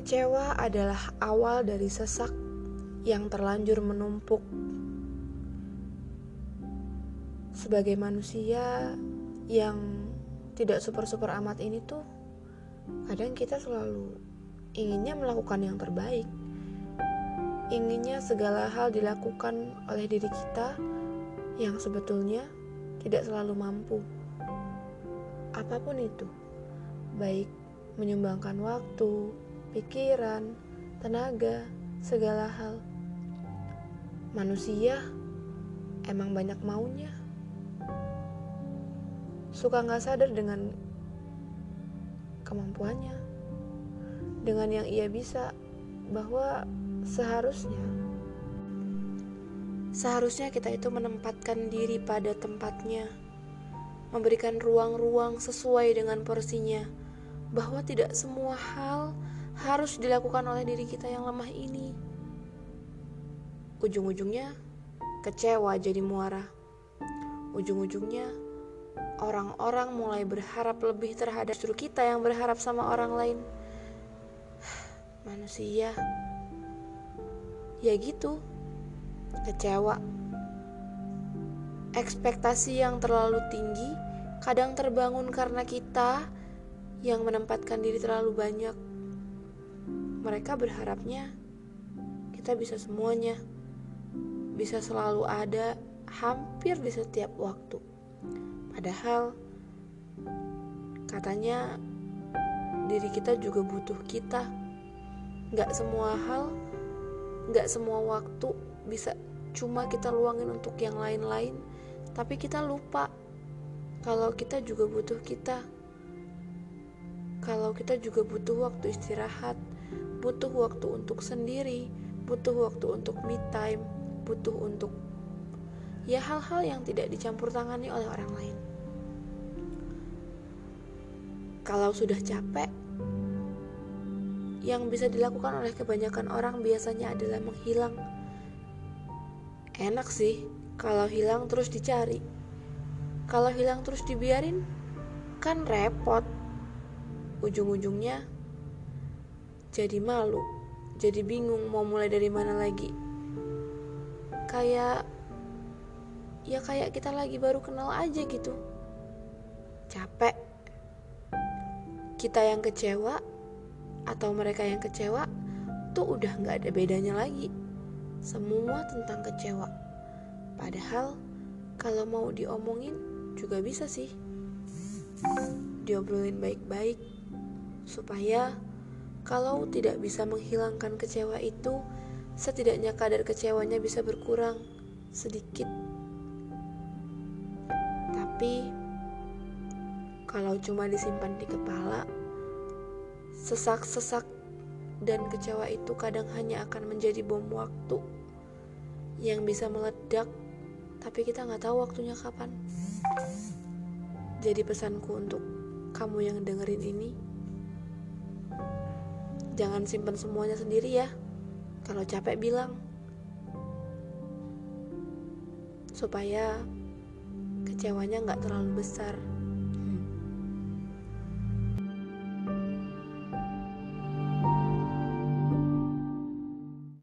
Kecewa adalah awal dari sesak yang terlanjur menumpuk. Sebagai manusia yang tidak super-super amat ini tuh, kadang kita selalu inginnya melakukan yang terbaik. Inginnya segala hal dilakukan oleh diri kita yang sebetulnya tidak selalu mampu. Apa pun itu, baik menyumbangkan waktu, pikiran, tenaga, segala hal. Manusia emang banyak maunya. Suka nggak sadar dengan kemampuannya, dengan yang ia bisa, bahwa seharusnya seharusnya kita itu menempatkan diri pada tempatnya, memberikan ruang-ruang sesuai dengan porsinya, bahwa tidak semua hal harus dilakukan oleh diri kita yang lemah ini. Ujung-ujungnya kecewa jadi muara. Ujung-ujungnya orang-orang mulai berharap lebih terhadap justru kita yang berharap sama orang lain. Manusia ya gitu, kecewa. Ekspektasi yang terlalu tinggi kadang terbangun karena kita yang menempatkan diri terlalu banyak. Mereka berharapnya kita bisa semuanya, bisa selalu ada hampir di setiap waktu. Padahal katanya diri kita juga butuh kita. Gak semua hal, gak semua waktu bisa cuma kita luangin untuk yang lain-lain, tapi kita lupa kalau kita juga butuh kita. Kalau kita juga butuh waktu istirahat, butuh waktu untuk sendiri, butuh waktu untuk me time, butuh untuk ya hal-hal yang tidak dicampur tangani oleh orang lain. Kalau sudah capek, yang bisa dilakukan oleh kebanyakan orang biasanya adalah menghilang. Enak sih kalau hilang terus dicari. Kalau hilang terus dibiarin, kan repot. Ujung-ujungnya jadi malu, jadi bingung mau mulai dari mana lagi. Kayak ya kayak kita lagi baru kenal aja gitu. Capek. Kita yang kecewa atau mereka yang kecewa tuh udah nggak ada bedanya lagi. Semua tentang kecewa. Padahal kalau mau diomongin juga bisa sih. Diobrolin baik-baik supaya kalau tidak bisa menghilangkan kecewa itu, setidaknya kadar kecewanya bisa berkurang sedikit. Tapi kalau cuma disimpan di kepala, sesak-sesak dan kecewa itu kadang hanya akan menjadi bom waktu yang bisa meledak, tapi kita nggak tahu waktunya kapan. Jadi pesanku untuk kamu yang dengerin ini, jangan simpan semuanya sendiri ya. Kalau capek bilang, supaya kecewanya nggak terlalu besar.